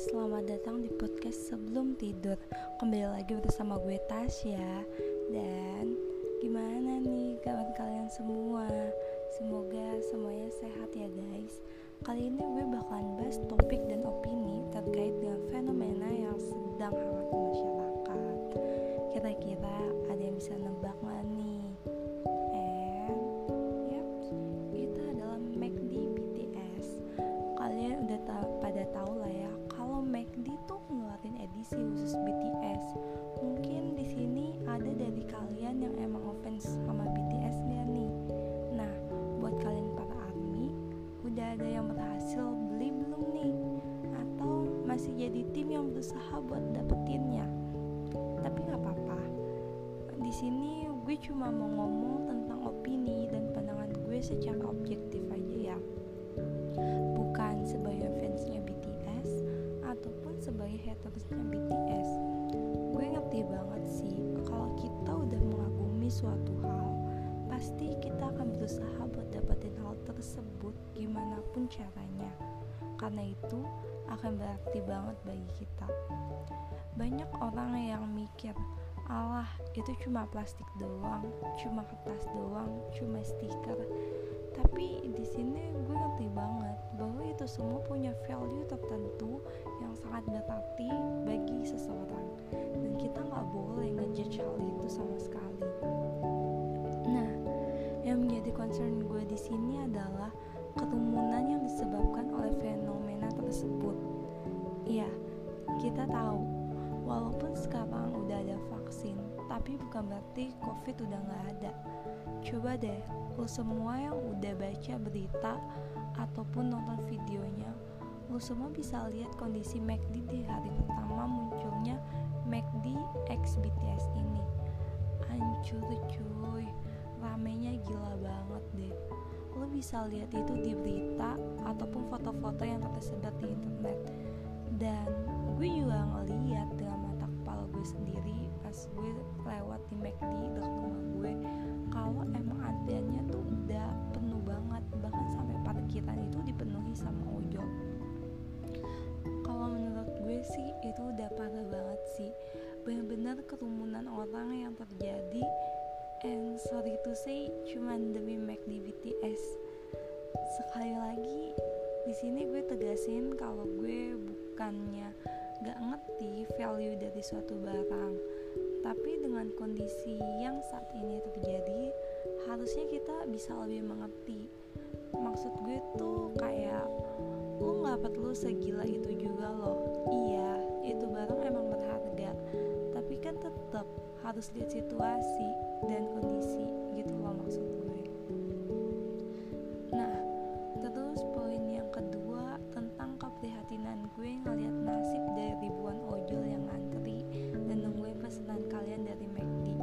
selamat datang di podcast sebelum tidur. Kembali lagi bersama gue Tasya. Dan gimana nih kawan kalian semua? Semoga semuanya sehat ya guys. Kali ini gue bakalan bahas topik dan opini terkait dengan fenomena yang sedang hangat di masyarakat. Kira-kira ada yang bisa nebak gak nih? Jadi tim yang berusaha buat dapetinnya? Tapi nggak apa-apa. Di sini gue cuma mau ngomong tentang opini dan pandangan gue secara objektif aja ya bukan sebagai fansnya BTS ataupun sebagai hatersnya BTS gue ngerti banget sih kalau kita udah mengagumi suatu hal pasti kita akan berusaha buat dapetin hal tersebut gimana pun caranya karena itu akan berarti banget bagi kita banyak orang yang mikir Allah itu cuma plastik doang, cuma kertas doang, cuma stiker. Tapi di sini gue ngerti banget bahwa itu semua punya value tertentu yang sangat berarti bagi seseorang dan kita nggak boleh ngejudge hal itu sama sekali. Nah, yang menjadi concern gue di sini adalah kerumunan Iya, kita tahu walaupun sekarang udah ada vaksin, tapi bukan berarti COVID udah nggak ada. Coba deh, lo semua yang udah baca berita ataupun nonton videonya, lo semua bisa lihat kondisi McD di hari pertama munculnya McD X BTS ini. Hancur cuy, ramenya gila banget deh. Lo bisa lihat itu di berita ataupun foto-foto yang tersebar di internet. Dan gue juga ngeliat dengan mata kepala gue sendiri pas gue lewat di McD dekat rumah gue kalau emang antriannya tuh udah penuh banget. Bahkan sampai parkiran itu dipenuhi sama ojol. Kalau menurut gue sih itu udah parah banget sih. Bener-bener kerumunan orang yang terjadi. And sorry to say cuman demi McD BTS sekali lagi di sini gue tegasin kalau gue bukannya gak ngerti value dari suatu barang tapi dengan kondisi yang saat ini terjadi harusnya kita bisa lebih mengerti. Maksud gue tuh kayak lu gak perlu segila itu juga loh. Iya itu barang emang berharga tapi kan tetap harus lihat situasi dan kondisi gitu loh maksud gue. Nah keprihatinan gue ngeliat nasib dari ribuan ojol yang ngantri dan nungguin pesanan kalian dari McD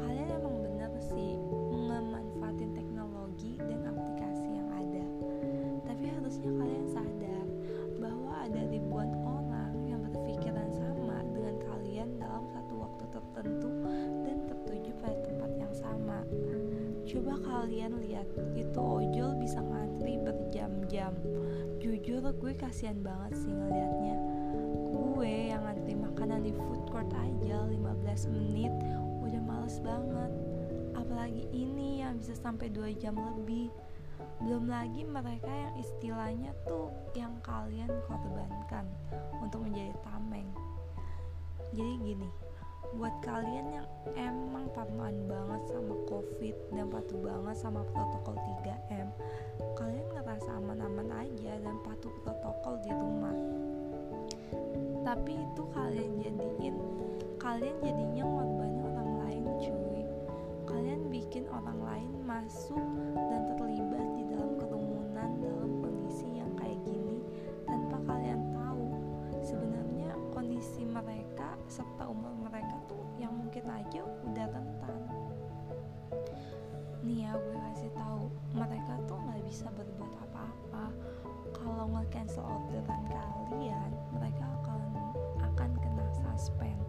kalian emang bener sih ngemanfaatin teknologi dan aplikasi yang ada. Tapi harusnya kalian sadar bahwa ada ribuan orang yang berpikiran sama dengan kalian dalam satu waktu tertentu dan tertuju pada tempat yang sama. Coba kalian lihat itu ojol bisa ngantri berjam-jam jujur gue kasihan banget sih ngeliatnya. Gue yang ngantri makanan di food court aja 15 menit udah males banget. Apalagi ini yang bisa sampai 2 jam lebih. Belum lagi mereka yang istilahnya tuh yang kalian korbankan untuk menjadi tameng. Jadi gini buat kalian yang emang parnoan banget sama covid dan patuh banget sama protokol 3M kalian ngerasa aman-aman aja dan patuh protokol di rumah. Tapi itu kalian jadiin kalian jadinya ngorbanin orang lain cuy. Kalian bikin orang lain masuk dan terlibat di dalam kerumunan dalam kondisi yang kayak gini tanpa kalian tahu. Sebenarnya kondisi mereka serta umur mereka tuh yang mungkin aja udah rentan. Nih ya gue kasih tahu mereka tuh nggak bisa apa-apa kalau nge-cancel orderan kalian mereka akan akan kena suspend.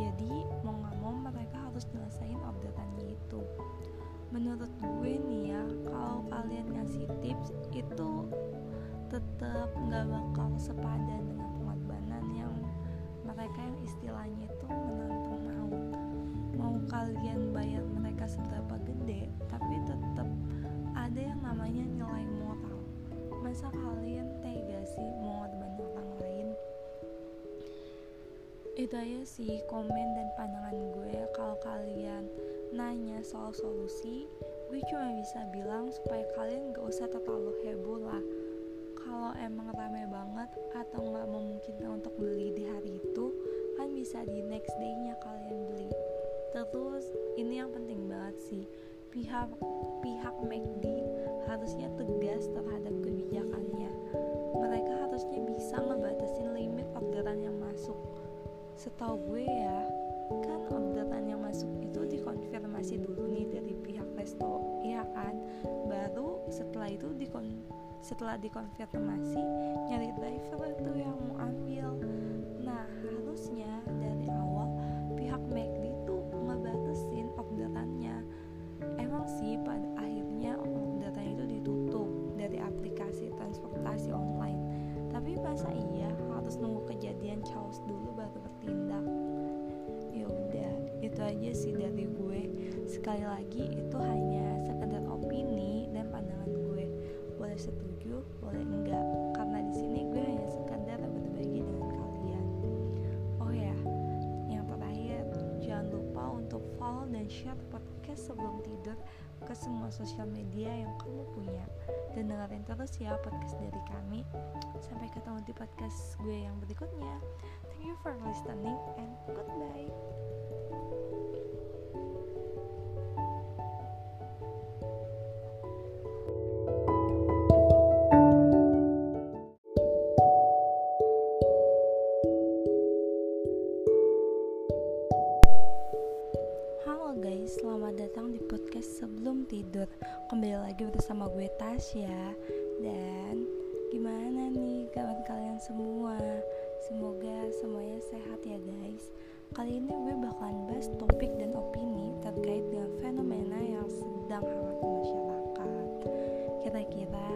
Jadi mau nggak mau mereka harus nyelesain orderannya itu. Menurut gue nih ya kalau kalian ngasih tips itu tetap nggak bakal sepadan dengan perjalanan yang mereka yang istilahnya itu menantang maut mau kalian bayar mereka seberapa gede tapi tetap ada yang namanya nilai moral masa kalian tega sih mau ngorbanin orang lain? Itu aja sih komen dan pandangan gue. Kalau kalian nanya soal solusi gue cuma bisa bilang supaya kalian gak usah terlalu heboh lah. Kalau emang rame banget atau nggak memungkinkan untuk beli di hari itu kan bisa di next day-nya kalian beli. Terus ini yang penting banget sih. Pihak pihak McD harusnya tegas terhadap kebijakannya. Mereka harusnya bisa ngebatasin limit orderan yang masuk. Setahu gue ya kan orderan yang masuk itu dikonfirmasi dulu nih dari pihak resto ya kan? Baru setelah itu dikon setelah dikonfirmasi nyari driver tuh yang mau ambil. Nah harusnya dari masa iya harus nunggu kejadian chaos dulu baru bertindak. Ya udah itu aja sih dari gue. Sekali lagi itu hanya sekedar opini dan pandangan gue. Boleh setuju boleh enggak. Karena di sini gue hanya sekadar berbagi dengan kalian. Oh ya yang terakhir jangan lupa untuk follow dan share podcast sebelum tidur ke semua sosial media yang kamu punya. Dan dengerin terus ya podcast dari kami. Sampai ketemu di podcast gue yang berikutnya. Thank you for listening and goodbye Tasya Dan gimana nih kawan kalian semua? Semoga semuanya sehat ya guys. Kali ini gue bakalan bahas topik dan opini terkait dengan fenomena yang sedang hangat di masyarakat. Kira-kira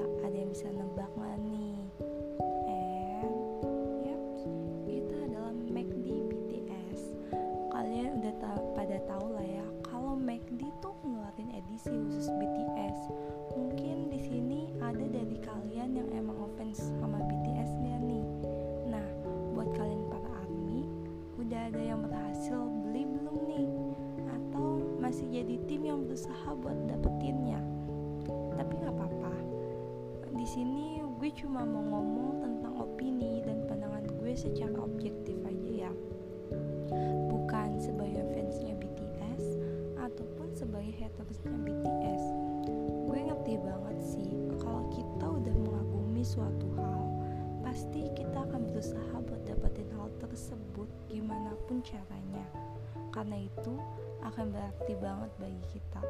caranya karena itu akan berarti banget bagi kita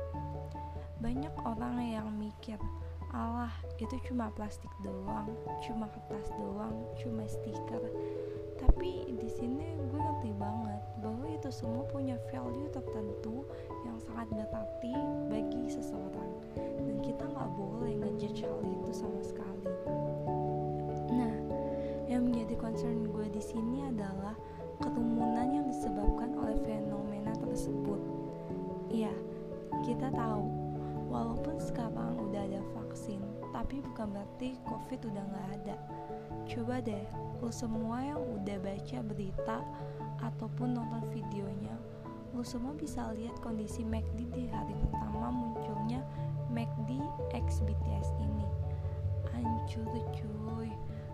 banyak orang yang mikir Allah itu cuma plastik doang, cuma kertas doang, cuma stiker. Tapi di sini gue ngerti banget bahwa itu semua punya value tertentu yang sangat berarti bagi seseorang dan kita nggak boleh ngejudge hal itu sama sekali. Nah, yang menjadi concern gue di sini adalah kerumunan yang disebabkan oleh fenomena tersebut. Iya, kita tahu walaupun sekarang udah ada vaksin, tapi bukan berarti COVID udah nggak ada. Coba deh, lo semua yang udah baca berita ataupun nonton videonya, lo semua bisa lihat kondisi McD di hari pertama munculnya McD X BTS ini. Hancur cuy,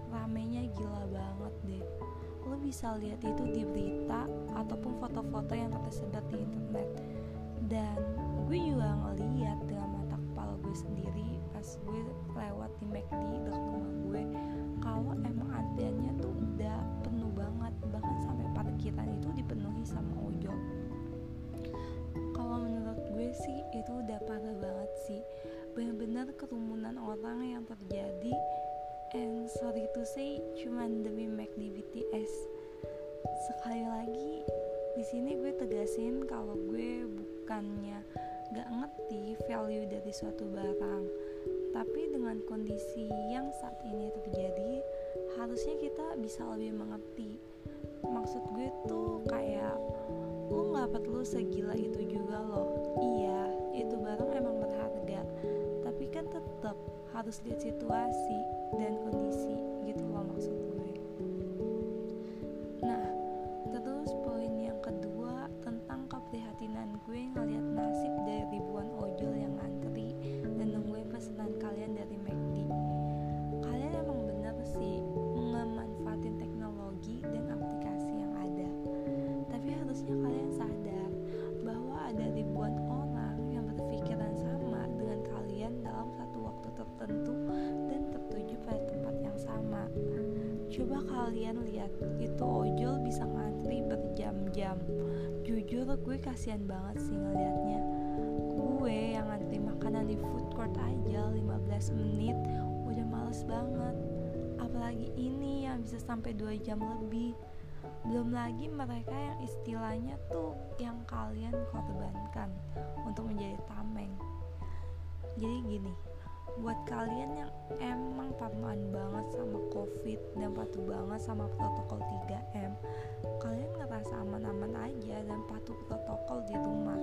ramenya gila banget deh. Lo bisa lihat itu di berita ataupun foto-foto yang tersebar di internet. Dan gue juga ngeliat dengan mata kepala gue sendiri pas gue lewat di McD dekat rumah gue kalau emang antriannya tuh udah penuh banget bahkan sampai parkiran itu dipenuhi sama ojol kalau menurut gue sih itu udah parah banget sih benar-benar kerumunan orang yang terjadi and sorry to say cuman demi McD BTS sekali lagi di sini gue tegasin kalau gue bukannya gak ngerti value dari suatu barang. Tapi dengan kondisi yang saat ini terjadi harusnya kita bisa lebih mengerti. Maksud gue tuh kayak lu nggak perlu segila itu juga loh. Iya itu barang emang berharga. Tapi kan tetap harus lihat situasi. Dan kalian lihat itu ojol bisa ngantri berjam-jam. Jujur gue kasihan banget sih ngelihatnya. Gue yang ngantri makanan di food court aja 15 menit udah males banget. Apalagi ini yang bisa sampai 2 jam lebih. Belum lagi mereka yang istilahnya tuh yang kalian korbankan untuk menjadi tameng. Jadi gini buat kalian yang emang parnoan banget sama covid dan patuh banget sama protokol 3M kalian ngerasa aman-aman aja dan patuh protokol di rumah.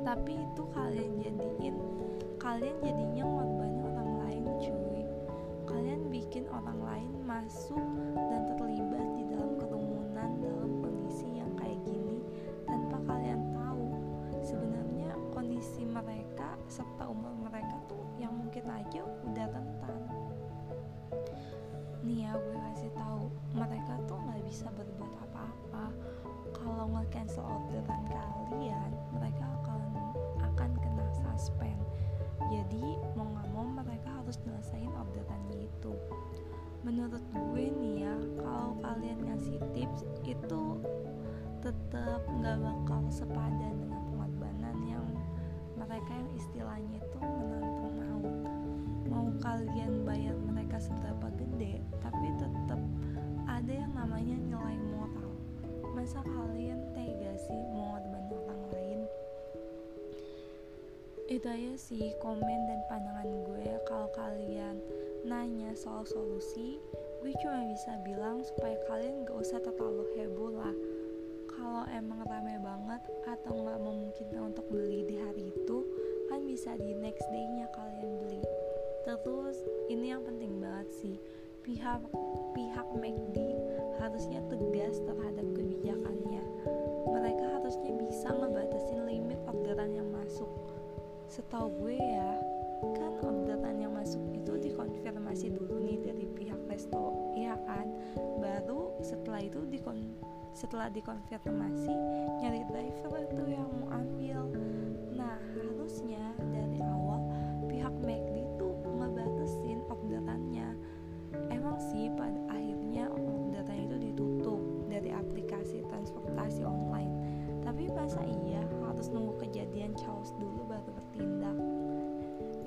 Tapi itu kalian jadiin kalian jadinya ngorbanin orang lain cuy. Kalian bikin orang lain masuk dan terlibat di dalam kerumunan dalam kondisi yang kayak gini tanpa kalian tahu. Sebenarnya kondisi mereka serta umur aja udah rentan. Nih ya gue kasih tahu mereka tuh nggak bisa berbuat apa-apa. Kalau nge-cancel orderan kalian mereka akan akan kena suspend. Jadi mau nggak mau itu aja sih komen dan pandangan gue. Kalau kalian nanya soal solusi gue cuma bisa bilang supaya kalian gak usah terlalu heboh lah. Kalau emang rame banget atau nggak memungkinkan untuk beli di hari itu kan bisa di next day-nya kalian beli. Terus ini yang penting banget sih. Pihak pihak McD harusnya tegas terhadap kebijakannya. Mereka harusnya bisa ngebatasin limit orderan yang masuk setahu gue ya kan orderan yang masuk itu dikonfirmasi dulu nih dari pihak resto ya kan? Baru setelah itu dikon setelah dikonfirmasi nyari driver tuh yang mau ambil. Nah harusnya dari awal pihak McD tuh ngebatasin orderannya emang sih pada akhirnya orderan itu ditutup dari aplikasi transportasi online. Tapi masa iya chaos dulu baru bertindak.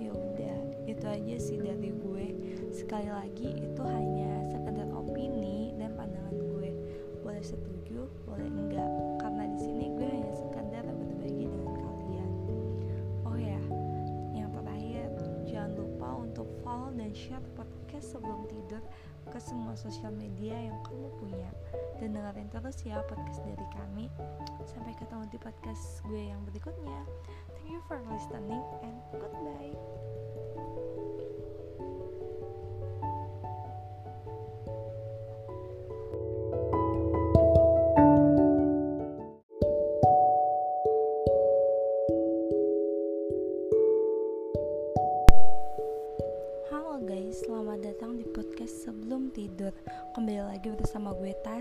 Ya udah itu aja sih dari gue. Sekali lagi itu hanya sekedar opini dan pandangan gue. Boleh setuju boleh enggak dan share podcast sebelum tidur ke semua sosial media yang kamu punya. Dan dengerin terus ya podcast dari kami. Sampai ketemu di podcast gue yang berikutnya. Thank you for listening and goodbye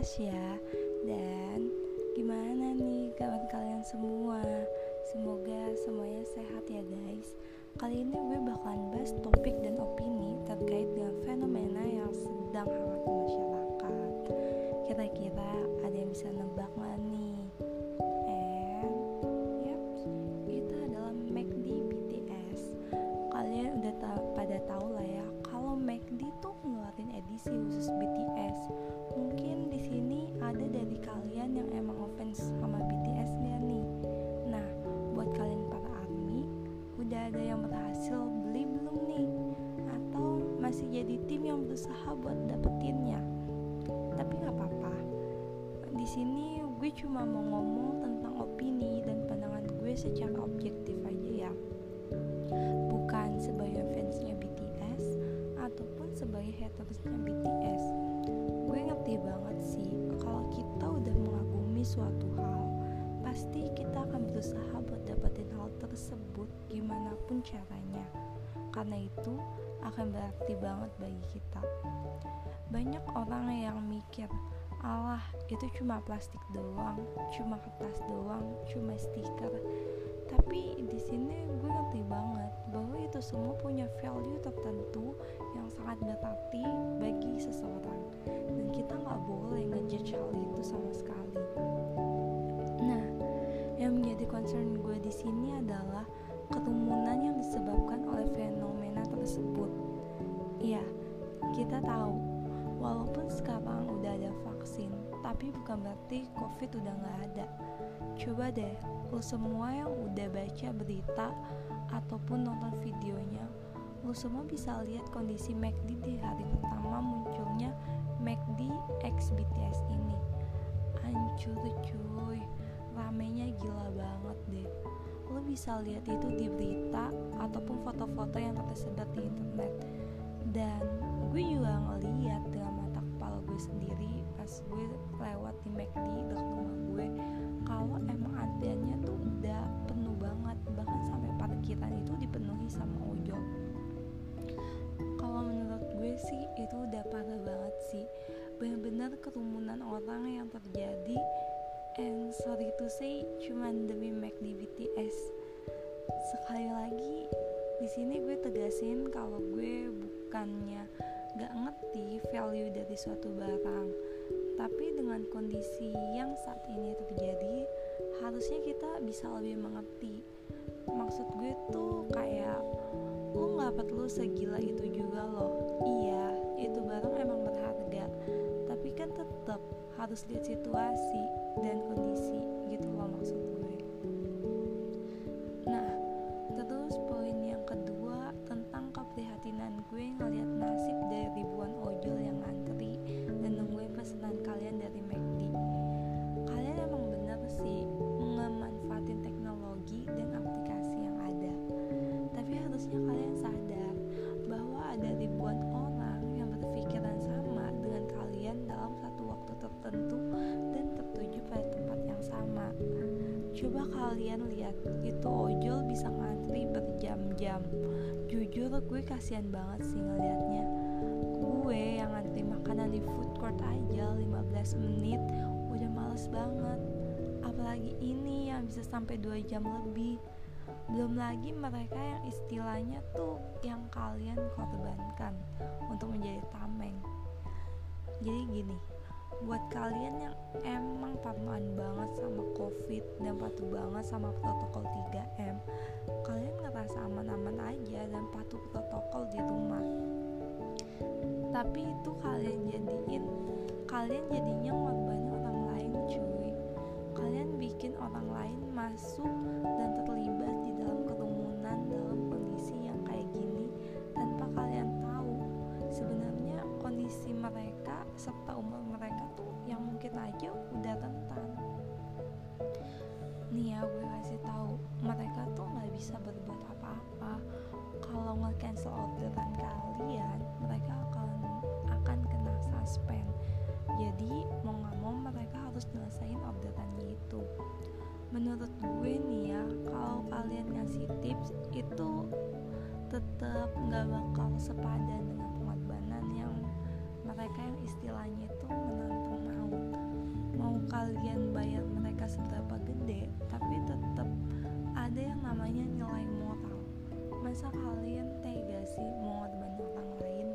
Tasya Dan gimana nih kawan kalian semua? Semoga semuanya sehat ya guys. Kali ini gue bakalan bahas topik dan opini terkait dengan fenomena yang sedang hangat di masyarakat. Kira-kira ada yang bisa nebak gak nih? Gimana pun caranya karena itu akan berarti banget bagi kita banyak orang yang mikir Allah itu cuma plastik doang, cuma kertas doang, cuma stiker. Tapi di sini gue ngerti banget bahwa itu semua punya value tertentu yang sangat berarti bagi seseorang dan kita nggak boleh ngejudge hal itu sama sekali. Nah, yang menjadi concern gue di sini adalah kerumunan yang disebabkan oleh fenomena tersebut. Iya, kita tahu. Walaupun sekarang udah ada vaksin tapi bukan berarti covid udah nggak ada. Coba deh lo semua yang udah baca berita ataupun nonton videonya lo semua bisa lihat kondisi McD di hari pertama munculnya McD X BTS ini. Hancur cuy. Ramenya gila banget deh lo bisa lihat itu di berita ataupun foto-foto yang tersebar di internet. Dan gue juga ngeliat dengan gue sendiri pas gue lewat di McD dekat rumah gue kalau emang antriannya tuh udah penuh banget. Bahkan sampai parkiran itu dipenuhi sama ojol. Kalau menurut gue sih itu udah parah banget sih. Benar-benar kerumunan orang yang terjadi and sorry to say cuman demi McD BTS sekali lagi di sini gue tegasin kalau gue bukannya gak ngerti value dari suatu barang. Tapi dengan kondisi yang saat ini terjadi harusnya kita bisa lebih mengerti. Maksud gue tuh kayak lu gak perlu segila itu juga loh. Iya itu barang emang berharga tetap harus lihat situasi dan kondisi gitu loh maksud gue. Nah terus poin yang kedua tentang keprihatinan gue ngeliat gue kasihan banget sih ngelihatnya gue yang ngantri makanan di food court aja 15 menit udah males banget. Apalagi ini yang bisa sampai 2 jam lebih. Belum lagi mereka yang istilahnya tuh yang kalian korbankan untuk menjadi tameng. Jadi gini buat kalian yang emang parnoan banget sama covid dan patuh banget sama protokol 3M kalian ngerasa aman-aman aja dan patuh protokol di rumah. Tapi itu kalian jadiin kalian jadinya ngorbanin orang lain cuy. Kalian bikin orang lain masuk dan terlibat serta umur mereka tuh yang mungkin aja udah rentan. Nih ya gue kasih tahu mereka tuh nggak bisa berbuat apa-apa. Kalau nge-cancel orderan kalian mereka akan akan kena suspend. Jadi mau nggak mau mereka harus nyelesain orderannya itu. Menurut gue nih ya kalau kalian ngasih tips itu tetap nggak bakal sepadan dengan pengorbanan yang mereka yang istilahnya itu menantang maut mau kalian bayar mereka seberapa gede tapi tetap ada yang namanya nilai moral. Masa kalian tega sih mengorbankan orang lain?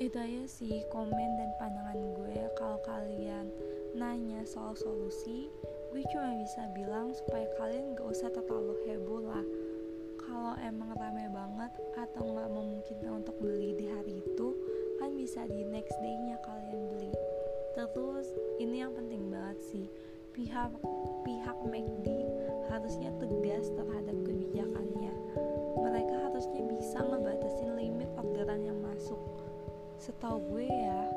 Itu aja sih komen dan pandangan gue kalau kalian nanya soal solusi gue cuma bisa bilang supaya kalian gak usah terlalu heboh lah. Kalau emang rame banget atau nggak memungkinkan untuk beli di bisa di next day-nya kalian beli. Terus ini yang penting banget sih. Pihak pihak McD harusnya tegas terhadap kebijakannya. Mereka harusnya bisa ngebatasin limit orderan yang masuk. Setahu gue ya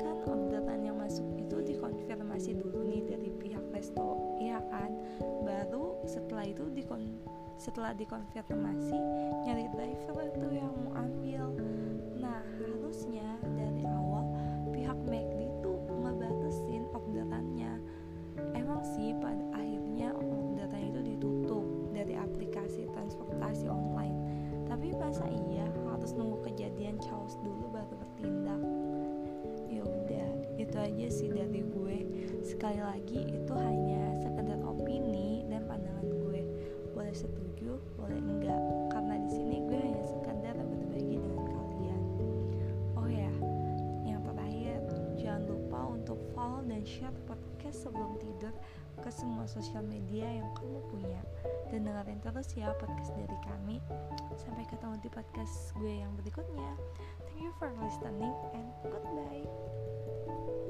kan orderan yang masuk itu dikonfirmasi dulu nih dari pihak resto ya kan? Baru setelah itu dikon setelah dikonfirmasi nyari driver itu yang mau ambil. Nah harusnya masa iya harus nunggu kejadian chaos dulu baru bertindak. Ya udah itu aja sih dari gue. Sekali lagi itu hanya sekedar opini dan pandangan gue. Boleh setuju boleh enggak. Karena di sini gue hanya sekadar berbagi dengan kalian. Oh ya yang terakhir jangan lupa untuk follow dan share podcast sebelum tidur ke semua sosial media yang kamu punya. Dan dengerin terus ya podcast dari kami. Sampai ketemu di podcast gue yang berikutnya. Thank you for listening and goodbye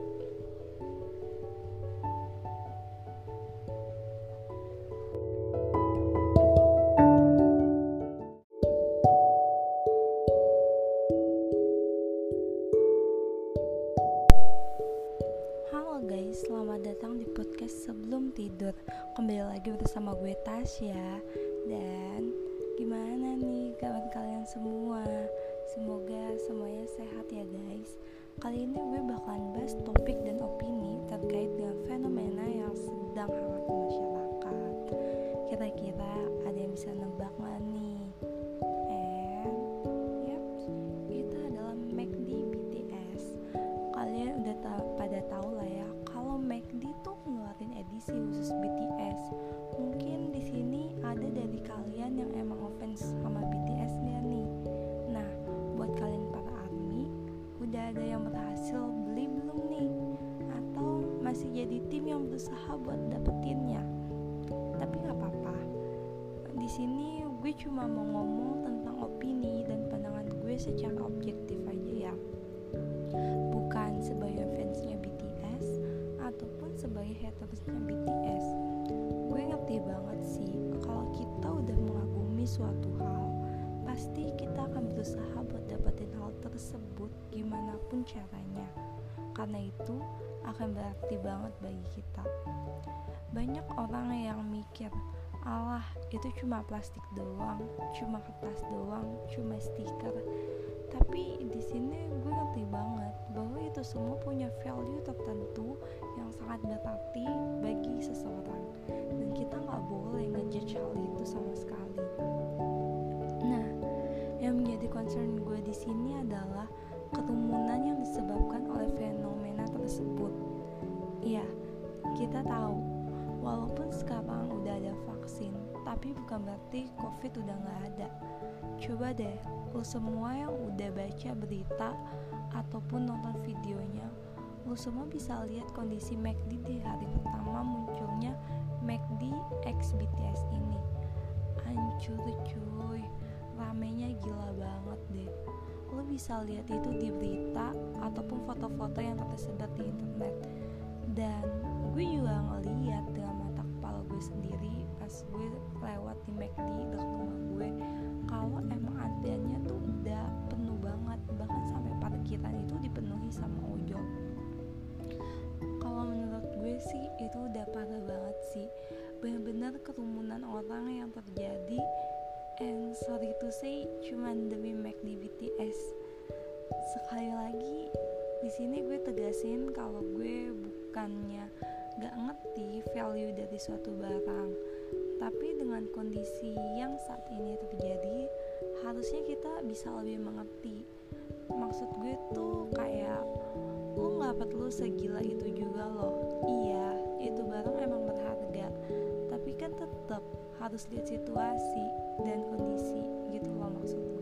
Tasya Dan gimana nih kawan kalian semua? Semoga semuanya sehat ya guys. Kali ini gue bakalan bahas topik dan opini terkait dengan fenomena yang sedang hangat karena itu akan berarti banget bagi kita banyak orang yang mikir Allah itu cuma plastik doang, cuma kertas doang, cuma stiker. Tapi di sini gue ngerti banget bahwa itu semua punya value tertentu yang sangat berarti bagi seseorang dan kita nggak boleh ngejudge hal itu sama sekali. Nah, yang menjadi concern gue di sini adalah kerumunan yang disebabkan oleh fenomena tersebut. Iya, kita tahu walaupun sekarang udah ada vaksin, tapi bukan berarti COVID udah nggak ada. Coba deh, lo semua yang udah baca berita ataupun nonton videonya, lo semua bisa lihat kondisi McD di hari pertama munculnya McD X BTS ini. Hancur cuy, ramenya gila banget deh. Lo bisa lihat itu di berita ataupun foto-foto yang tersebar di internet. Dan gue juga ngeliat dengan mata kepala gue sendiri pas gue lewat di McD dekat rumah gue kalau emang antriannya tuh udah penuh banget. Bahkan sampai parkiran itu dipenuhi sama ojol. Kalau menurut gue sih itu udah parah banget sih. Benar-benar kerumunan orang yang terjadi and sorry to say cuman demi McD BTS sekali lagi di sini gue tegasin kalau gue bukannya gak ngerti value dari suatu barang. Tapi dengan kondisi yang saat ini terjadi harusnya kita bisa lebih mengerti. Maksud gue tuh kayak lo gak perlu segila itu juga loh. Iya itu barang emang berharga harus lihat situasi dan kondisi gitu loh maksud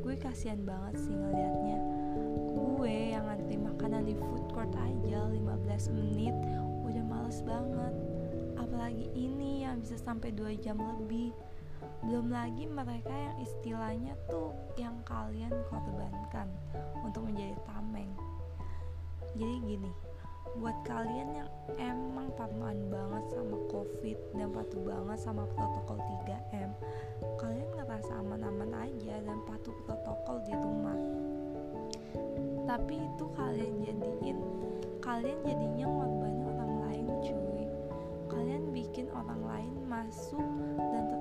gue kasihan banget sih ngeliatnya. Gue yang ngantri makanan di food court aja 15 menit udah males banget. Apalagi ini yang bisa sampai 2 jam lebih. Belum lagi mereka yang istilahnya tuh yang kalian korbankan untuk menjadi tameng. Jadi gini buat kalian yang emang parnoan banget sama covid dan patuh banget sama protokol 3M kalian ngerasa aman-aman aja dan patuh protokol di rumah. Tapi itu kalian jadiin kalian jadinya ngorbanin orang lain cuy. Kalian bikin orang lain masuk dan terlibat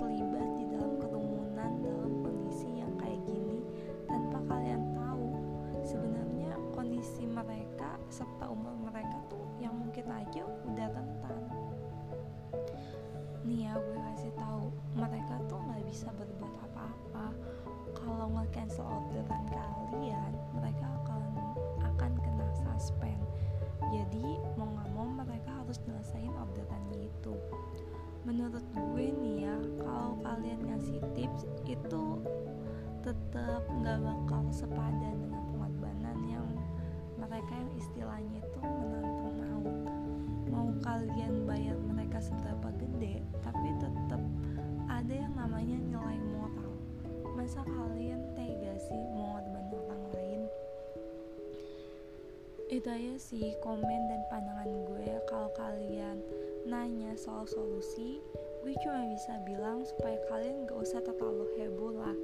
itu aja sih komen dan pandangan gue. Kalau kalian nanya soal solusi gue cuma bisa bilang supaya kalian gak usah terlalu heboh lah.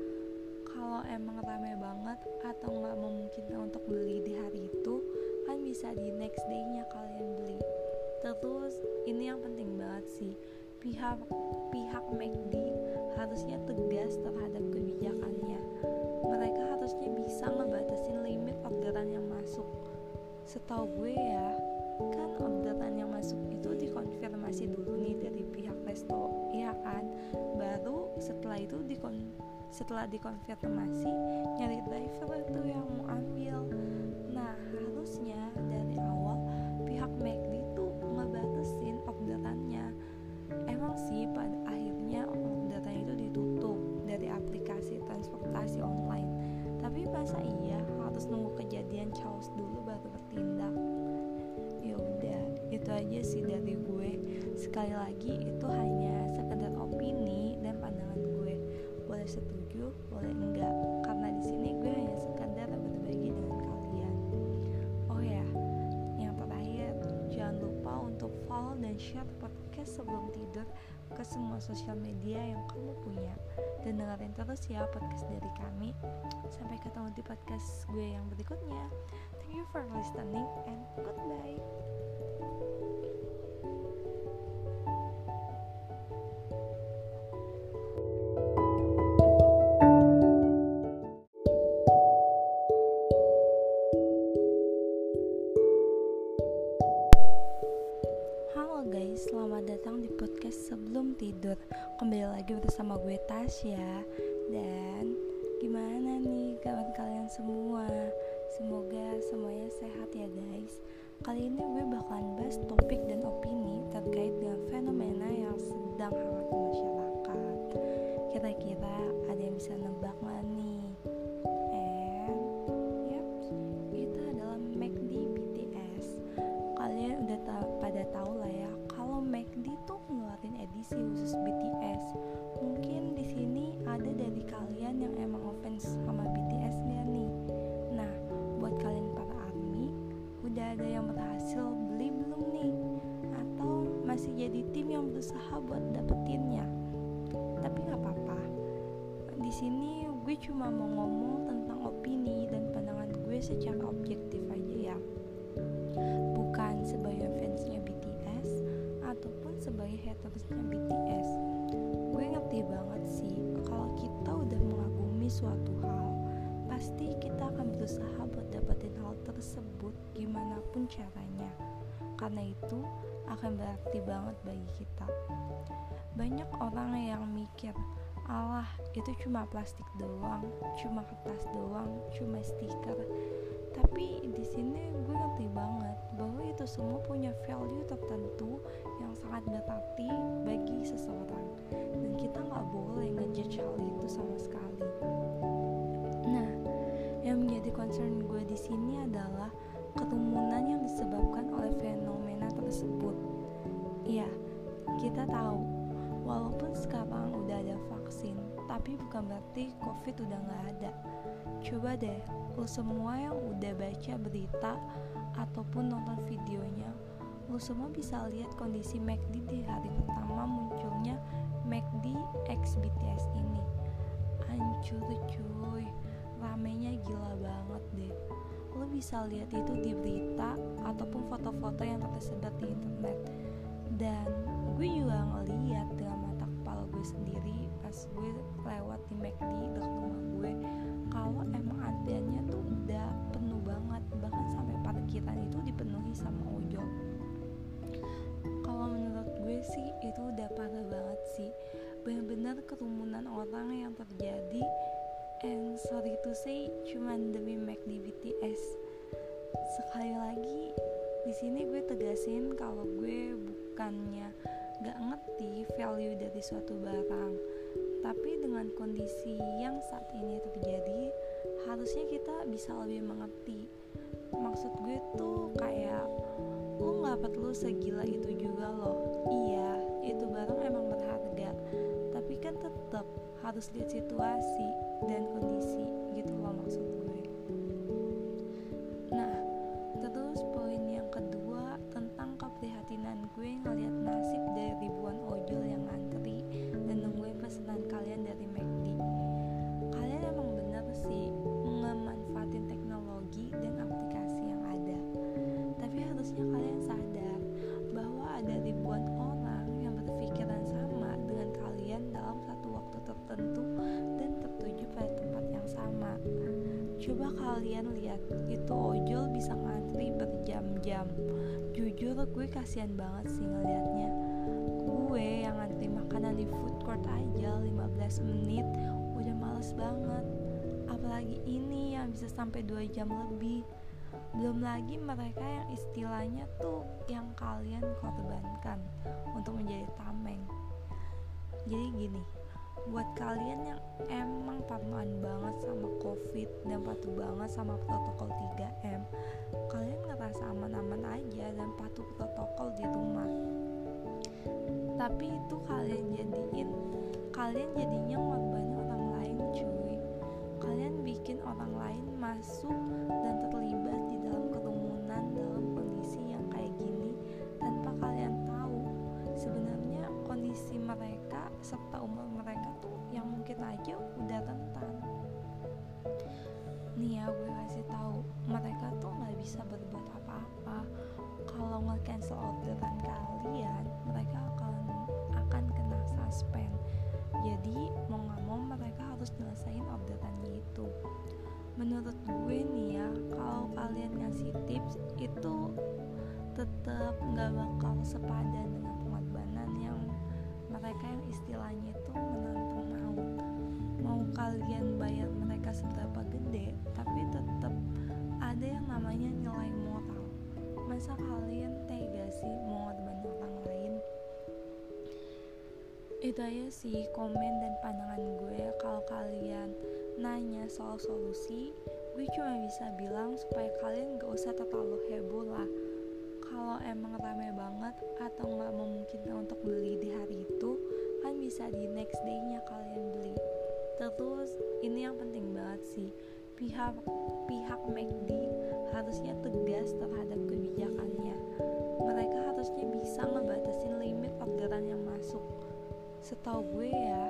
Kalau emang rame banget atau nggak memungkinkan untuk beli di hari itu kan bisa di next day-nya kalian beli. Terus ini yang penting banget sih. Pihak pihak McD harusnya tegas terhadap kebijakannya. Mereka harusnya bisa ngebatasin limit orderan yang masuk setahu gue ya kan orderan yang masuk itu dikonfirmasi dulu nih dari pihak resto ya kan? Baru setelah itu dikon setelah dikonfirmasi nyari driver itu yang mau ambil. Nah harusnya dari aja sih dari gue. Sekali lagi itu hanya sekedar opini dan pandangan gue. Boleh setuju boleh enggak. Karena di sini gue hanya sekadar berbagi dengan kalian. Oh ya yang terakhir jangan lupa untuk follow dan share podcast sebelum tidur ke semua sosial media yang kamu punya. Dan dengerin terus ya podcast dari kami. Sampai ketemu di podcast gue yang berikutnya. Thank you for listening and goodbye gue Tasya Dan gimana nih kawan kalian semua? Semoga semuanya sehat ya guys. Kali ini gue bakalan bahas topik dan opini terkait dengan fenomena yang sedang hangat di masyarakat. Kira-kira ada yang bisa nebak gak masih jadi tim yang berusaha buat dapetinnya. Tapi nggak apa-apa. Di sini gue cuma mau ngomong tentang opini dan pandangan gue secara objektif aja ya. Bukan sebagai fansnya BTS ataupun sebagai hatersnya BTS gue ngerti banget sih kalau kita udah mengagumi suatu hal pasti kita akan berusaha buat dapetin hal tersebut gimana pun caranya karena itu akan berarti banget bagi kita. Banyak orang yang mikir Allah itu cuma plastik doang, cuma kertas doang, cuma stiker. Tapi di sini gue ngerti banget bahwa itu semua punya value tertentu yang sangat berarti bagi seseorang. Dan kita nggak boleh ngejudge hal itu sama sekali. Nah yang menjadi concern gue di sini adalah kerumunan yang disebabkan oleh fenomena tersebut. Iya kita tahu. Walaupun sekarang udah ada vaksin tapi bukan berarti covid udah nggak ada. Coba deh lo semua yang udah baca berita ataupun nonton videonya lo semua bisa lihat kondisi McD di hari pertama munculnya McD X BTS ini. Hancur cuy. Ramenya gila banget deh lo bisa lihat itu di berita ataupun foto-foto yang tersebar di internet. Dan gue juga ngeliat dengan mata kepala gue sendiri pas gue lewat di McD dekat rumah gue kalau emang antriannya tuh udah penuh banget. Bahkan sampai parkiran itu dipenuhi sama ojol. Kalau menurut gue sih itu udah parah banget sih. Benar-benar kerumunan orang yang terjadi and sorry to say cuman demi McD BTS sekali lagi di sini gue tegasin kalau gue bukannya gak ngerti value dari suatu barang. Tapi dengan kondisi yang saat ini terjadi harusnya kita bisa lebih mengerti. Maksud gue tuh kayak lu nggak perlu segila itu juga loh. Iya itu barang emang harus lihat situasi dan kondisi gitu loh maksud gue kasihan banget sih ngeliatnya. Gue yang ngantri makanan di food court aja 15 menit udah males banget. Apalagi ini yang bisa sampai 2 jam lebih. Belum lagi mereka yang istilahnya tuh yang kalian korbankan untuk menjadi tameng. Jadi gini buat kalian yang emang patuhan banget sama covid dan patuh banget sama protokol 3M kalian ngerasa aman-aman aja dan patuh protokol di rumah. Tapi itu kalian jadiin kalian jadinya ngorbanin orang lain cuy. Kalian bikin orang lain masuk dan terlibat di dalam kerumunan dalam kondisi yang kayak gini tanpa kalian tahu. Sebenarnya kondisi mereka serta umur mereka tuh yang mungkin aja bisa berbuat apa-apa. Kalau nge-cancel orderan kalian mereka akan akan kena suspend. Jadi mau nggak mau mereka harus nyelesain orderannya itu. Menurut gue nih ya kalau kalian ngasih tips itu tetap nggak bakal sepadan dengan pengorbanan yang mereka yang istilahnya itu menantang maut mau kalian bayar mereka seberapa gede ada yang namanya nilai moral. Masa kalian tega sih mengorbankan orang lain? Itu aja sih komen dan pandangan gue. Kalau kalian nanya soal solusi gue cuma bisa bilang supaya kalian gak usah terlalu heboh lah. Kalau emang rame banget atau nggak memungkinkan untuk beli di hari itu kan bisa di next day-nya kalian beli. Terus ini yang penting banget sih pihak pihak McD harusnya tegas terhadap kebijakannya. Mereka harusnya bisa ngebatasin limit orderan yang masuk. Setahu gue ya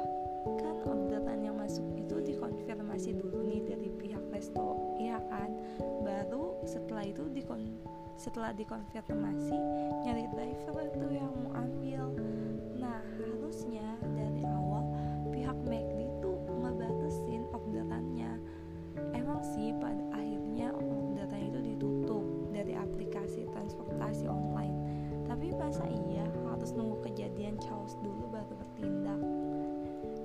kan orderan yang masuk itu dikonfirmasi dulu nih dari pihak resto ya kan? Baru setelah itu dikon setelah dikonfirmasi nyari driver tuh yang mau ambil. Nah harusnya dari awal pihak McD tuh ngebatasin orderannya emang sih pada akhirnya untuk datanya itu ditutup dari aplikasi transportasi online. Tapi masa iya harus nunggu kejadian chaos dulu baru bertindak?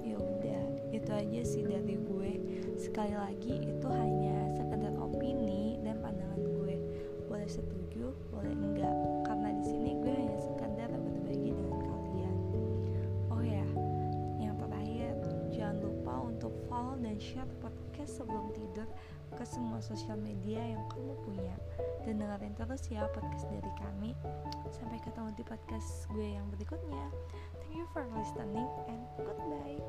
Ya udah itu aja sih dari gue. Sekali lagi itu hanya sekedar opini dan pandangan gue. Boleh setuju boleh enggak. Karena di sini gue hanya sekedar berbagi dengan kalian. Oh ya yang terakhir jangan lupa untuk follow dan share podcast sebelum tidur ke semua sosial media yang kamu punya. Dan dengerin terus ya podcast dari kami. Sampai ketemu di podcast gue yang berikutnya. Thank you for listening and goodbye.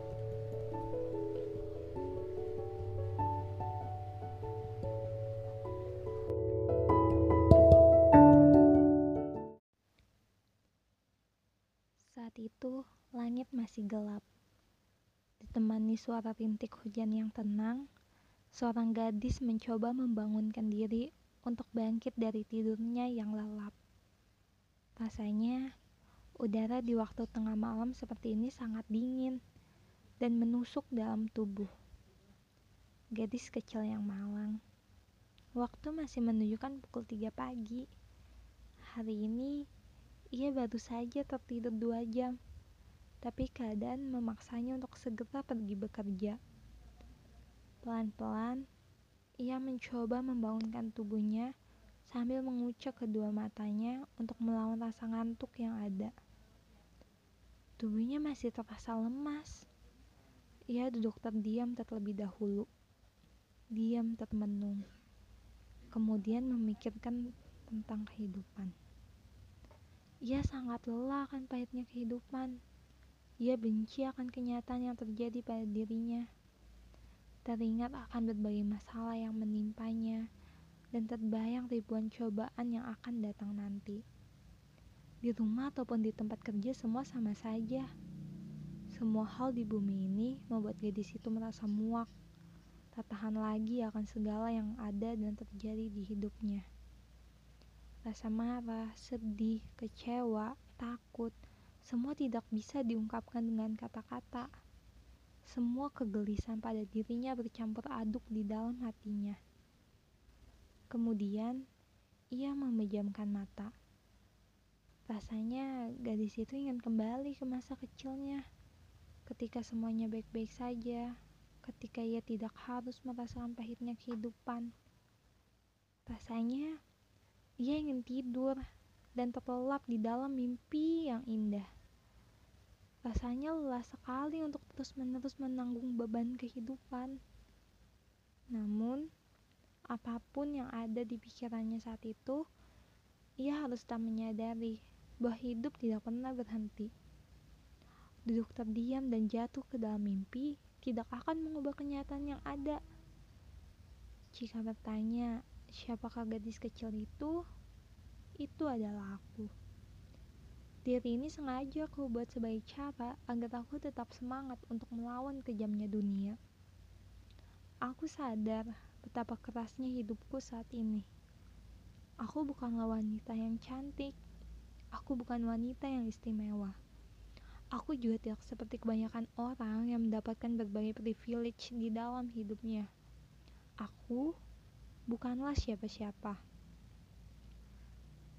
Saat itu, langit masih gelap. Ditemani suara rintik hujan yang tenang, seorang gadis mencoba membangunkan diri untuk bangkit dari tidurnya yang lelap. Rasanya, udara di waktu tengah malam seperti ini sangat dingin dan menusuk dalam tubuh. Gadis kecil yang malang. Waktu masih menunjukkan pukul 3 pagi. Hari ini, ia baru saja tertidur dua jam, tapi keadaan memaksanya untuk segera pergi bekerja. Pelan-pelan, ia mencoba membangunkan tubuhnya sambil mengucap kedua matanya untuk melawan rasa ngantuk yang ada. Tubuhnya masih terasa lemas. Ia duduk terdiam terlebih dahulu. Diam termenung. Kemudian memikirkan tentang kehidupan. Ia sangat lelah akan pahitnya kehidupan. Ia benci akan kenyataan yang terjadi pada dirinya teringat akan berbagai masalah yang menimpanya, dan terbayang ribuan cobaan yang akan datang nanti. Di rumah ataupun di tempat kerja semua sama saja. Semua hal di bumi ini membuat gadis itu merasa muak, tak tahan lagi akan segala yang ada dan terjadi di hidupnya. Rasa marah, sedih, kecewa, takut, semua tidak bisa diungkapkan dengan kata-kata. Semua kegelisahan pada dirinya bercampur aduk di dalam hatinya. Kemudian, ia memejamkan mata. Rasanya gadis itu ingin kembali ke masa kecilnya, ketika semuanya baik-baik saja, ketika ia tidak harus merasakan pahitnya kehidupan. Rasanya ia ingin tidur dan terlelap di dalam mimpi yang indah. Rasanya lelah sekali untuk terus-menerus menanggung beban kehidupan. Namun, apa pun yang ada di pikirannya saat itu, ia harus tak menyadari bahwa hidup tidak pernah berhenti. Duduk terdiam dan jatuh ke dalam mimpi tidak akan mengubah kenyataan yang ada. Jika bertanya, siapakah gadis kecil itu? Itu adalah aku. Diri ini sengaja aku buat sebagai cara agar aku tetap semangat untuk melawan kejamnya dunia. Aku sadar betapa kerasnya hidupku saat ini. Aku bukanlah wanita yang cantik. Aku bukan wanita yang istimewa. Aku juga tidak seperti kebanyakan orang yang mendapatkan berbagai privilege di dalam hidupnya. Aku bukanlah siapa-siapa.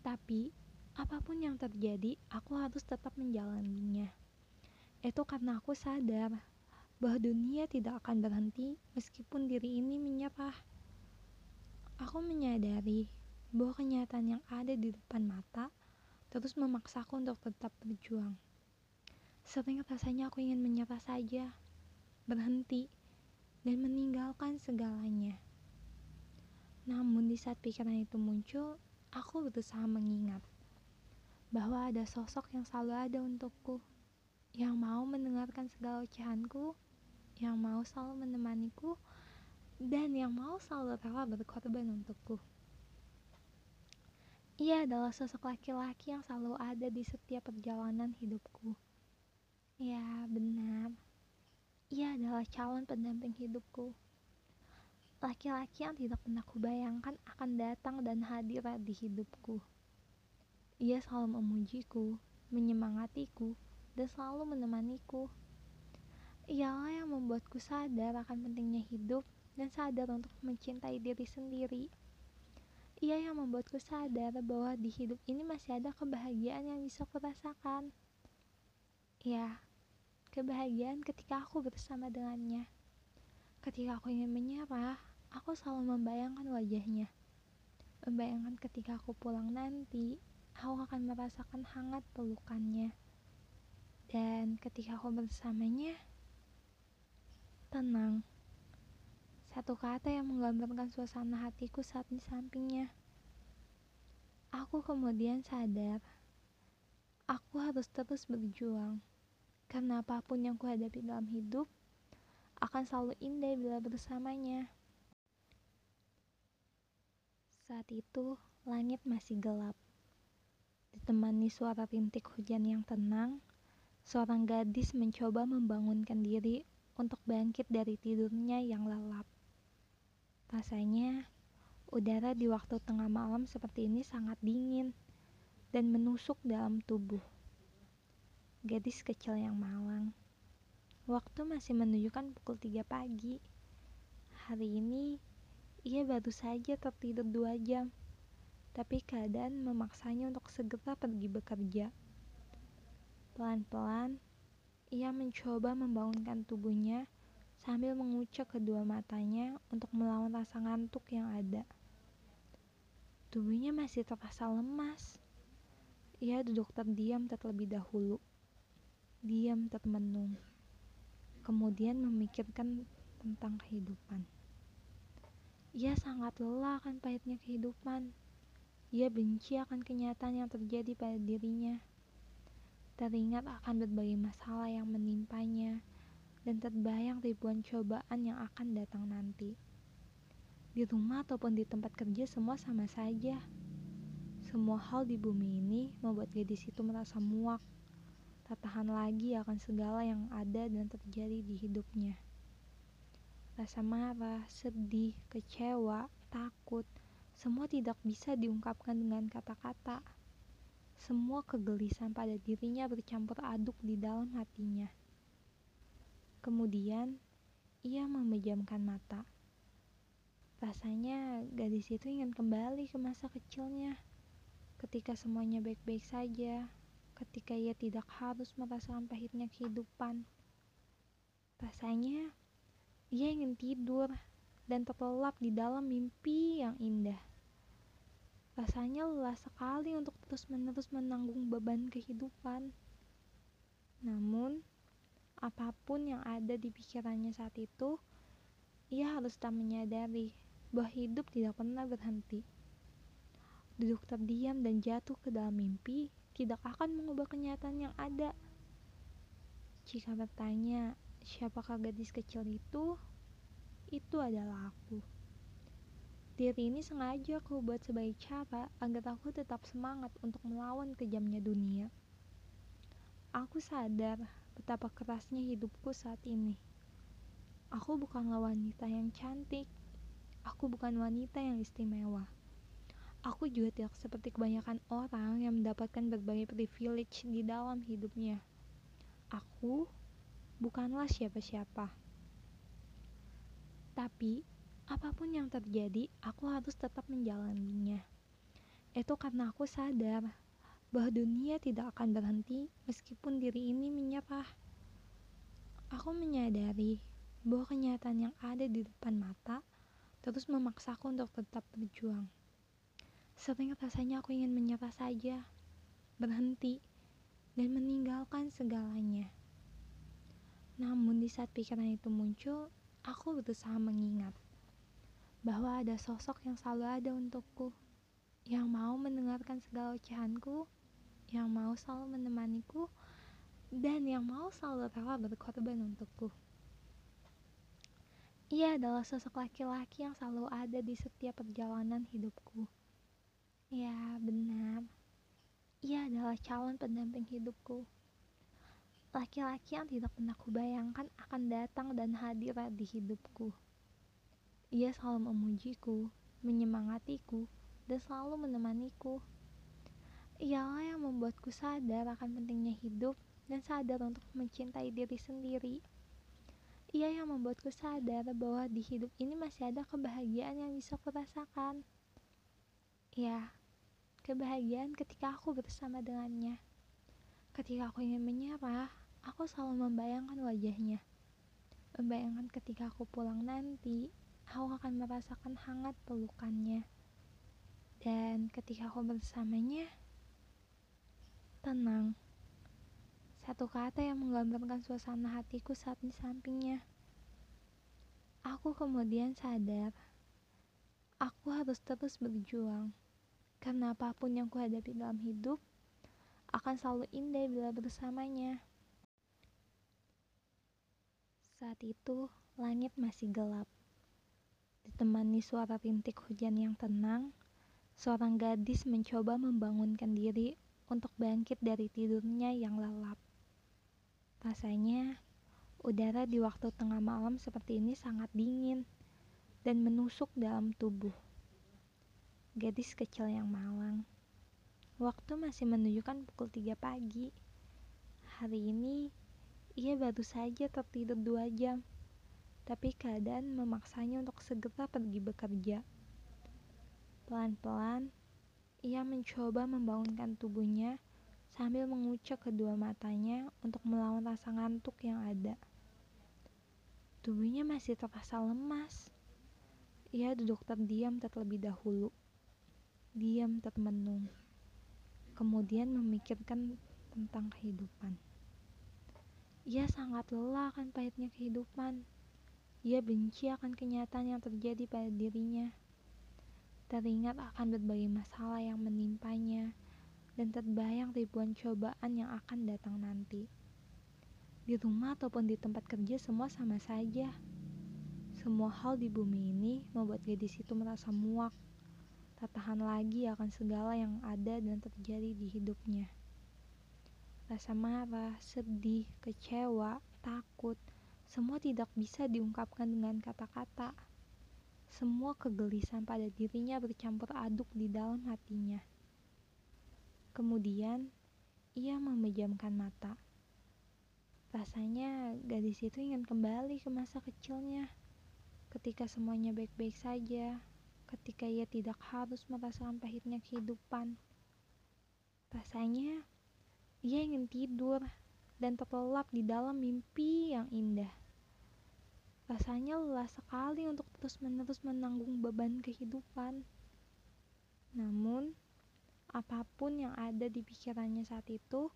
Tapi Apa pun yang terjadi, aku harus tetap menjalaninya. Itu karena aku sadar bahwa dunia tidak akan berhenti meskipun diri ini menyerah. Aku menyadari bahwa kenyataan yang ada di depan mata terus memaksaku untuk tetap berjuang. Sering rasanya aku ingin menyerah saja, berhenti, dan meninggalkan segalanya. Namun di saat pikiran itu muncul, aku berusaha mengingat bahwa ada sosok yang selalu ada untukku, yang mau mendengarkan segala ocehanku, yang mau selalu menemaniku, dan yang mau selalu rela berkorban untukku. Ia adalah sosok laki-laki yang selalu ada di setiap perjalanan hidupku. Ya, benar. Ia adalah calon pendamping hidupku. Laki-laki yang tidak pernah kubayangkan akan datang dan hadir di hidupku. Ia selalu memujiku, menyemangatiku, dan selalu menemaniku. Ialah yang membuatku sadar akan pentingnya hidup dan sadar untuk mencintai diri sendiri. Ia yang membuatku sadar bahwa di hidup ini masih ada kebahagiaan yang bisa kurasakan. Ya, kebahagiaan ketika aku bersama dengannya. Ketika aku ingin menyerah, aku selalu membayangkan wajahnya. Membayangkan ketika aku pulang nanti, aku akan merasakan hangat pelukannya. Dan ketika aku bersamanya, tenang, Satu kata yang menggambarkan suasana hatiku saat di sampingnya. Aku kemudian sadar, aku harus terus berjuang. Karena apa pun yang kuhadapi dalam hidup, akan selalu indah bila bersamanya. Saat itu, langit masih gelap. Ditemani suara rintik hujan yang tenang, seorang gadis mencoba membangunkan diri untuk bangkit dari tidurnya yang lelap. Rasanya, udara di waktu tengah malam seperti ini sangat dingin dan menusuk dalam tubuh. Gadis kecil yang malang. Waktu masih menunjukkan pukul 3 pagi. Hari ini, ia baru saja tertidur dua jam tapi keadaan memaksanya untuk segera pergi bekerja. Pelan-pelan, ia mencoba membangunkan tubuhnya sambil mengucap kedua matanya untuk melawan rasa ngantuk yang ada. Tubuhnya masih terasa lemas. Ia duduk terdiam terlebih dahulu. Diam termenung. Kemudian memikirkan tentang kehidupan. Ia sangat lelah akan pahitnya kehidupan. Ia benci akan kenyataan yang terjadi pada dirinya. Teringat akan berbagai masalah yang menimpanya dan terbayang ribuan cobaan yang akan datang nanti. Di rumah ataupun di tempat kerja semua sama saja. Semua hal di bumi ini membuat gadis itu merasa muak. Tak tahan lagi akan segala yang ada dan terjadi di hidupnya. Rasa marah, sedih, kecewa, takut, semua tidak bisa diungkapkan dengan kata-kata. Semua kegelisahan pada dirinya bercampur aduk di dalam hatinya. Kemudian, ia memejamkan mata. Rasanya gadis itu ingin kembali ke masa kecilnya, ketika semuanya baik-baik saja, ketika ia tidak harus merasakan pahitnya kehidupan. Rasanya ia ingin tidur dan terlelap di dalam mimpi yang indah. Rasanya lelah sekali untuk terus-menerus menanggung beban kehidupan. Namun, apa pun yang ada di pikirannya saat itu, ia harus tak menyadari bahwa hidup tidak pernah berhenti. Duduk terdiam dan jatuh ke dalam mimpi tidak akan mengubah kenyataan yang ada. Jika bertanya, siapakah gadis kecil itu? Itu adalah aku. Diri ini sengaja aku buat sebagai cara agar aku tetap semangat untuk melawan kejamnya dunia. Aku sadar betapa kerasnya hidupku saat ini. Aku bukanlah wanita yang cantik. Aku bukan wanita yang istimewa. Aku juga tidak seperti kebanyakan orang yang mendapatkan berbagai privilege di dalam hidupnya. Aku bukanlah siapa-siapa. Tapi Apa pun yang terjadi, aku harus tetap menjalaninya. Itu karena aku sadar bahwa dunia tidak akan berhenti meskipun diri ini menyerah. Aku menyadari bahwa kenyataan yang ada di depan mata terus memaksaku untuk tetap berjuang. Sering rasanya aku ingin menyerah saja, berhenti, dan meninggalkan segalanya. Namun di saat pikiran itu muncul, aku berusaha mengingat bahwa ada sosok yang selalu ada untukku, yang mau mendengarkan segala ocehanku, yang mau selalu menemaniku, dan yang mau selalu rela berkorban untukku. Ia adalah sosok laki-laki yang selalu ada di setiap perjalanan hidupku. Ya, benar. Ia adalah calon pendamping hidupku. Laki-laki yang tidak pernah kubayangkan akan datang dan hadir di hidupku. Ia selalu memujiku, menyemangatiku, dan selalu menemaniku. Ialah yang membuatku sadar akan pentingnya hidup dan sadar untuk mencintai diri sendiri. Ia yang membuatku sadar bahwa di hidup ini masih ada kebahagiaan yang bisa kurasakan. Ya, kebahagiaan ketika aku bersama dengannya. Ketika aku ingin menyerah, aku selalu membayangkan wajahnya. Membayangkan ketika aku pulang nanti, aku akan merasakan hangat pelukannya. Dan ketika aku bersamanya, tenang. Satu kata yang menggambarkan suasana hatiku saat di sampingnya. Aku kemudian sadar, aku harus terus berjuang, karena apa pun yang kuhadapi dalam hidup akan selalu indah bila bersamanya. Saat itu, langit masih gelap. Ditemani suara rintik hujan yang tenang, seorang gadis mencoba membangunkan diri untuk bangkit dari tidurnya yang lelap. Rasanya, Udara di waktu tengah malam seperti ini sangat dingin dan menusuk dalam tubuh. Gadis kecil yang malang. Waktu masih menunjukkan pukul 3 pagi. Hari ini ia baru saja tertidur dua jam, tapi keadaan memaksanya untuk segera pergi bekerja. Pelan-pelan, ia mencoba membangunkan tubuhnya sambil mengucap kedua matanya untuk melawan rasa ngantuk yang ada. Tubuhnya masih terasa lemas. Ia duduk terdiam terlebih dahulu. Diam termenung. Kemudian memikirkan tentang kehidupan. Ia sangat lelah akan pahitnya kehidupan. Ia benci akan kenyataan yang terjadi pada dirinya. Teringat akan berbagai masalah yang menimpanya dan terbayang ribuan cobaan yang akan datang nanti. Di rumah ataupun di tempat kerja semua sama saja. Semua hal di bumi ini membuat gadis itu merasa muak. Tak tahan lagi akan segala yang ada dan terjadi di hidupnya. Rasa marah, sedih, kecewa, takut, semua tidak bisa diungkapkan dengan kata-kata. Semua kegelisahan pada dirinya bercampur aduk di dalam hatinya. Kemudian, ia memejamkan mata. Rasanya gadis itu ingin kembali ke masa kecilnya, ketika semuanya baik-baik saja, ketika ia tidak harus merasakan pahitnya kehidupan. Rasanya ia ingin tidur dan terlelap di dalam mimpi yang indah. Rasanya lelah sekali untuk terus-menerus menanggung beban kehidupan. Namun, apa pun yang ada di pikirannya saat itu,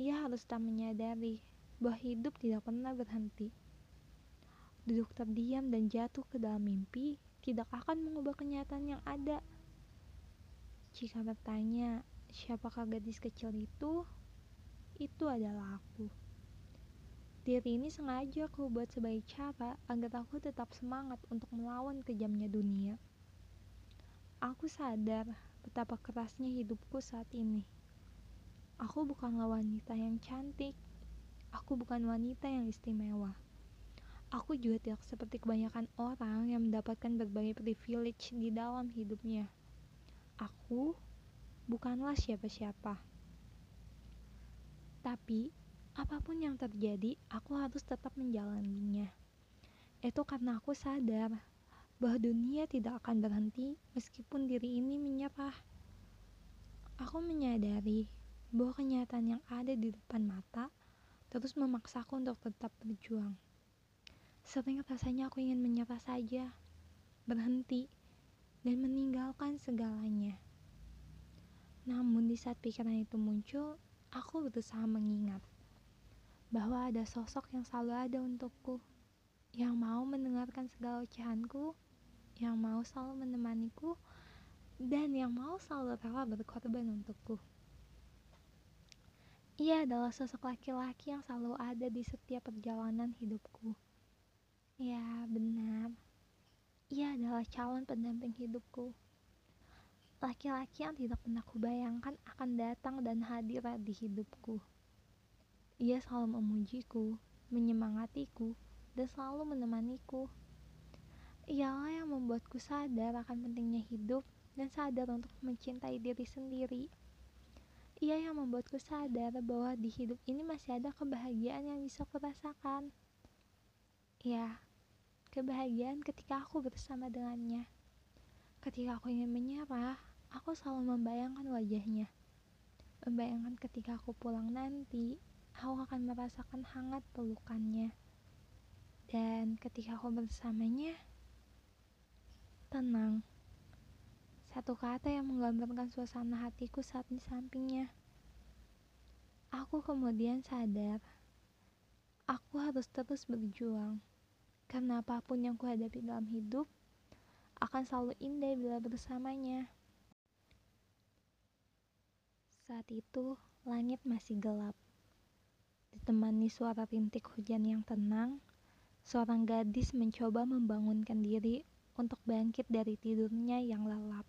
ia harus tak menyadari bahwa hidup tidak pernah berhenti. Duduk terdiam dan jatuh ke dalam mimpi tidak akan mengubah kenyataan yang ada. Jika bertanya, siapakah gadis kecil itu? Itu adalah aku. Diri ini sengaja aku buat sebagai cara agar aku tetap semangat untuk melawan kejamnya dunia. Aku sadar betapa kerasnya hidupku saat ini. Aku bukanlah wanita yang cantik, Aku bukan wanita yang istimewa. Aku juga tidak seperti kebanyakan orang yang mendapatkan berbagai privilege di dalam hidupnya. Aku bukanlah siapa-siapa. Tapi, apa pun yang terjadi, aku harus tetap menjalaninya. Itu karena aku sadar bahwa dunia tidak akan berhenti meskipun diri ini menyerah. Aku menyadari bahwa kenyataan yang ada di depan mata terus memaksaku untuk tetap berjuang. Sering rasanya aku ingin menyerah saja, berhenti, dan meninggalkan segalanya. Namun di saat pikiran itu muncul, aku berusaha mengingat bahwa ada sosok yang selalu ada untukku, yang mau mendengarkan segala ocehanku, yang mau selalu menemaniku, dan yang mau selalu rela berkorban untukku. Ia adalah sosok laki-laki yang selalu ada di setiap perjalanan hidupku. Ya, benar. Ia adalah calon pendamping hidupku. Laki-laki yang tidak pernah kubayangkan akan datang dan hadir di hidupku. Ia selalu memujiku, menyemangatiku, dan selalu menemaniku. Ialah yang membuatku sadar akan pentingnya hidup dan sadar untuk mencintai diri sendiri. Ia yang membuatku sadar bahwa di hidup ini masih ada kebahagiaan yang bisa kurasakan. Ya, kebahagiaan ketika aku bersama dengannya. Ketika aku ingin menyerah, aku selalu membayangkan wajahnya. Membayangkan ketika aku pulang nanti, aku akan merasakan hangat pelukannya. Dan ketika aku bersamanya, tenang. Satu kata yang menggambarkan suasana hatiku saat di sampingnya. Aku kemudian sadar, aku harus terus berjuang, Karena apa pun yang kuhadapi dalam hidup akan selalu indah bila bersamanya. Saat itu, langit masih gelap. Ditemani suara rintik hujan yang tenang, seorang gadis mencoba membangunkan diri untuk bangkit dari tidurnya yang lelap.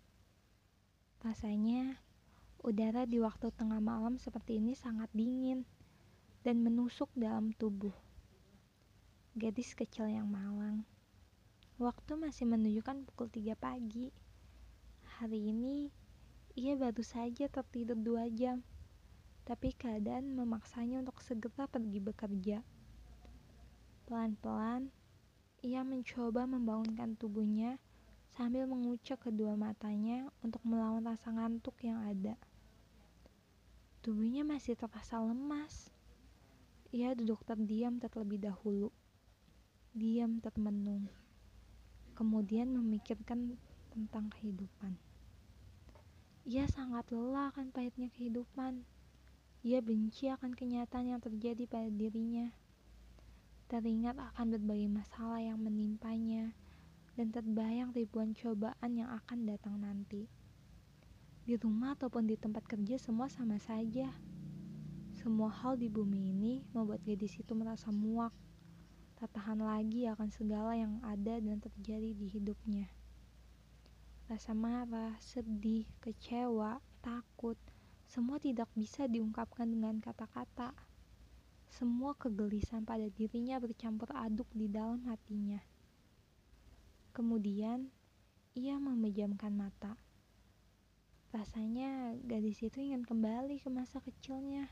Rasanya, udara di waktu tengah malam seperti ini sangat dingin dan menusuk dalam tubuh. Gadis kecil yang malang. Waktu masih menunjukkan pukul 3 pagi. Hari ini, ia baru saja tertidur dua jam tapi keadaan memaksanya untuk segera pergi bekerja. Pelan-pelan, ia mencoba membangunkan tubuhnya sambil mengucap kedua matanya untuk melawan rasa ngantuk yang ada. Tubuhnya masih terasa lemas. Ia duduk terdiam terlebih dahulu. Diam termenung. Kemudian memikirkan tentang kehidupan. Ia sangat lelah akan pahitnya kehidupan. Ia benci akan kenyataan yang terjadi pada dirinya. Teringat akan berbagai masalah yang menimpanya dan terbayang ribuan cobaan yang akan datang nanti. Di rumah ataupun di tempat kerja semua sama saja. Semua hal di bumi ini membuat gadis itu merasa muak. Tak tahan lagi akan segala yang ada dan terjadi di hidupnya. Rasa marah, sedih, kecewa, takut, semua tidak bisa diungkapkan dengan kata-kata. Semua kegelisahan pada dirinya bercampur aduk di dalam hatinya. Kemudian, ia memejamkan mata. Rasanya gadis itu ingin kembali ke masa kecilnya,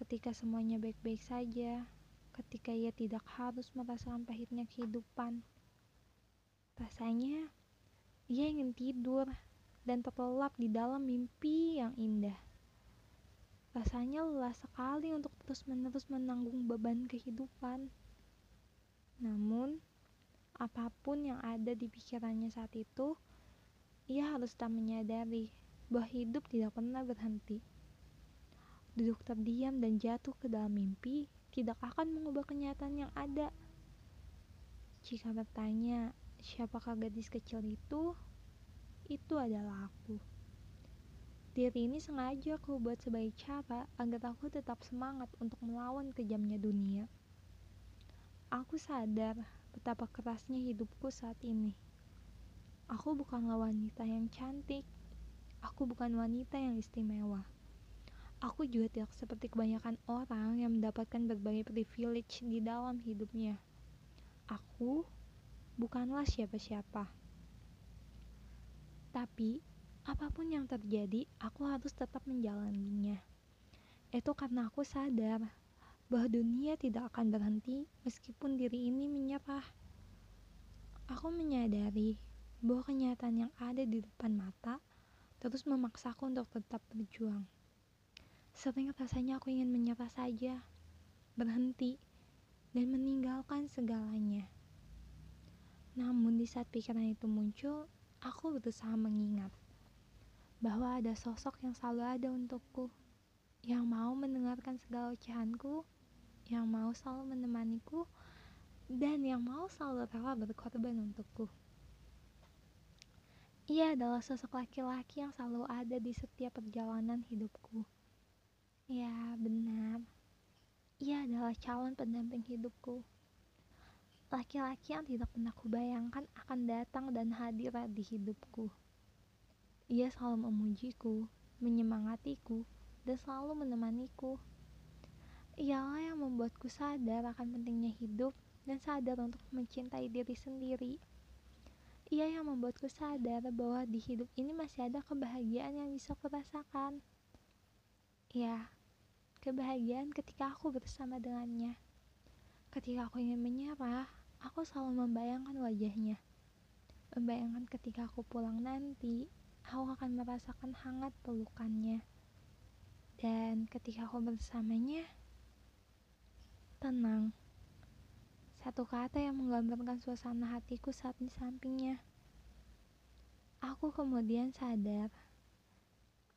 ketika semuanya baik-baik saja, ketika ia tidak harus merasakan pahitnya kehidupan. Rasanya ia ingin tidur dan terlelap di dalam mimpi yang indah. Rasanya lelah sekali untuk terus-menerus menanggung beban kehidupan. Namun, apa pun yang ada di pikirannya saat itu, ia harus tak menyadari bahwa hidup tidak pernah berhenti. Duduk terdiam dan jatuh ke dalam mimpi tidak akan mengubah kenyataan yang ada. Jika bertanya, siapakah gadis kecil itu? Itu adalah aku. Diri ini sengaja aku buat sebagai cara agar aku tetap semangat untuk melawan kejamnya dunia. Aku sadar betapa kerasnya hidupku saat ini. Aku bukanlah wanita yang cantik. Aku bukan wanita yang istimewa. Aku juga tidak seperti kebanyakan orang yang mendapatkan berbagai privilege di dalam hidupnya. Aku bukanlah siapa-siapa. Tapi Apa pun yang terjadi, aku harus tetap menjalaninya. Itu karena aku sadar bahwa dunia tidak akan berhenti meskipun diri ini menyerah. Aku menyadari bahwa kenyataan yang ada di depan mata terus memaksaku untuk tetap berjuang. Sering rasanya aku ingin menyerah saja, berhenti, dan meninggalkan segalanya. Namun di saat pikiran itu muncul, aku berusaha mengingat bahwa ada sosok yang selalu ada untukku, yang mau mendengarkan segala ocehanku, yang mau selalu menemaniku, dan yang mau selalu rela berkorban untukku. Ia adalah sosok laki-laki yang selalu ada di setiap perjalanan hidupku. Ya, benar. Ia adalah calon pendamping hidupku. Laki-laki yang tidak pernah kubayangkan akan datang dan hadir di hidupku. Ia selalu memujiku, menyemangatiku, dan selalu menemaniku. Ialah yang membuatku sadar akan pentingnya hidup dan sadar untuk mencintai diri sendiri. Ia yang membuatku sadar bahwa di hidup ini masih ada kebahagiaan yang bisa kurasakan. Ya, kebahagiaan ketika aku bersama dengannya. Ketika aku ingin menyerah, aku selalu membayangkan wajahnya. Membayangkan ketika aku pulang nanti, aku akan merasakan hangat pelukannya. Dan ketika aku bersamanya, tenang. Satu kata yang menggambarkan suasana hatiku saat di sampingnya. Aku kemudian sadar,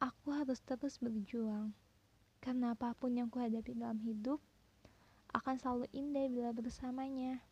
aku harus terus berjuang. Karena apa pun yang kuhadapi dalam hidup, akan selalu indah bila bersamanya.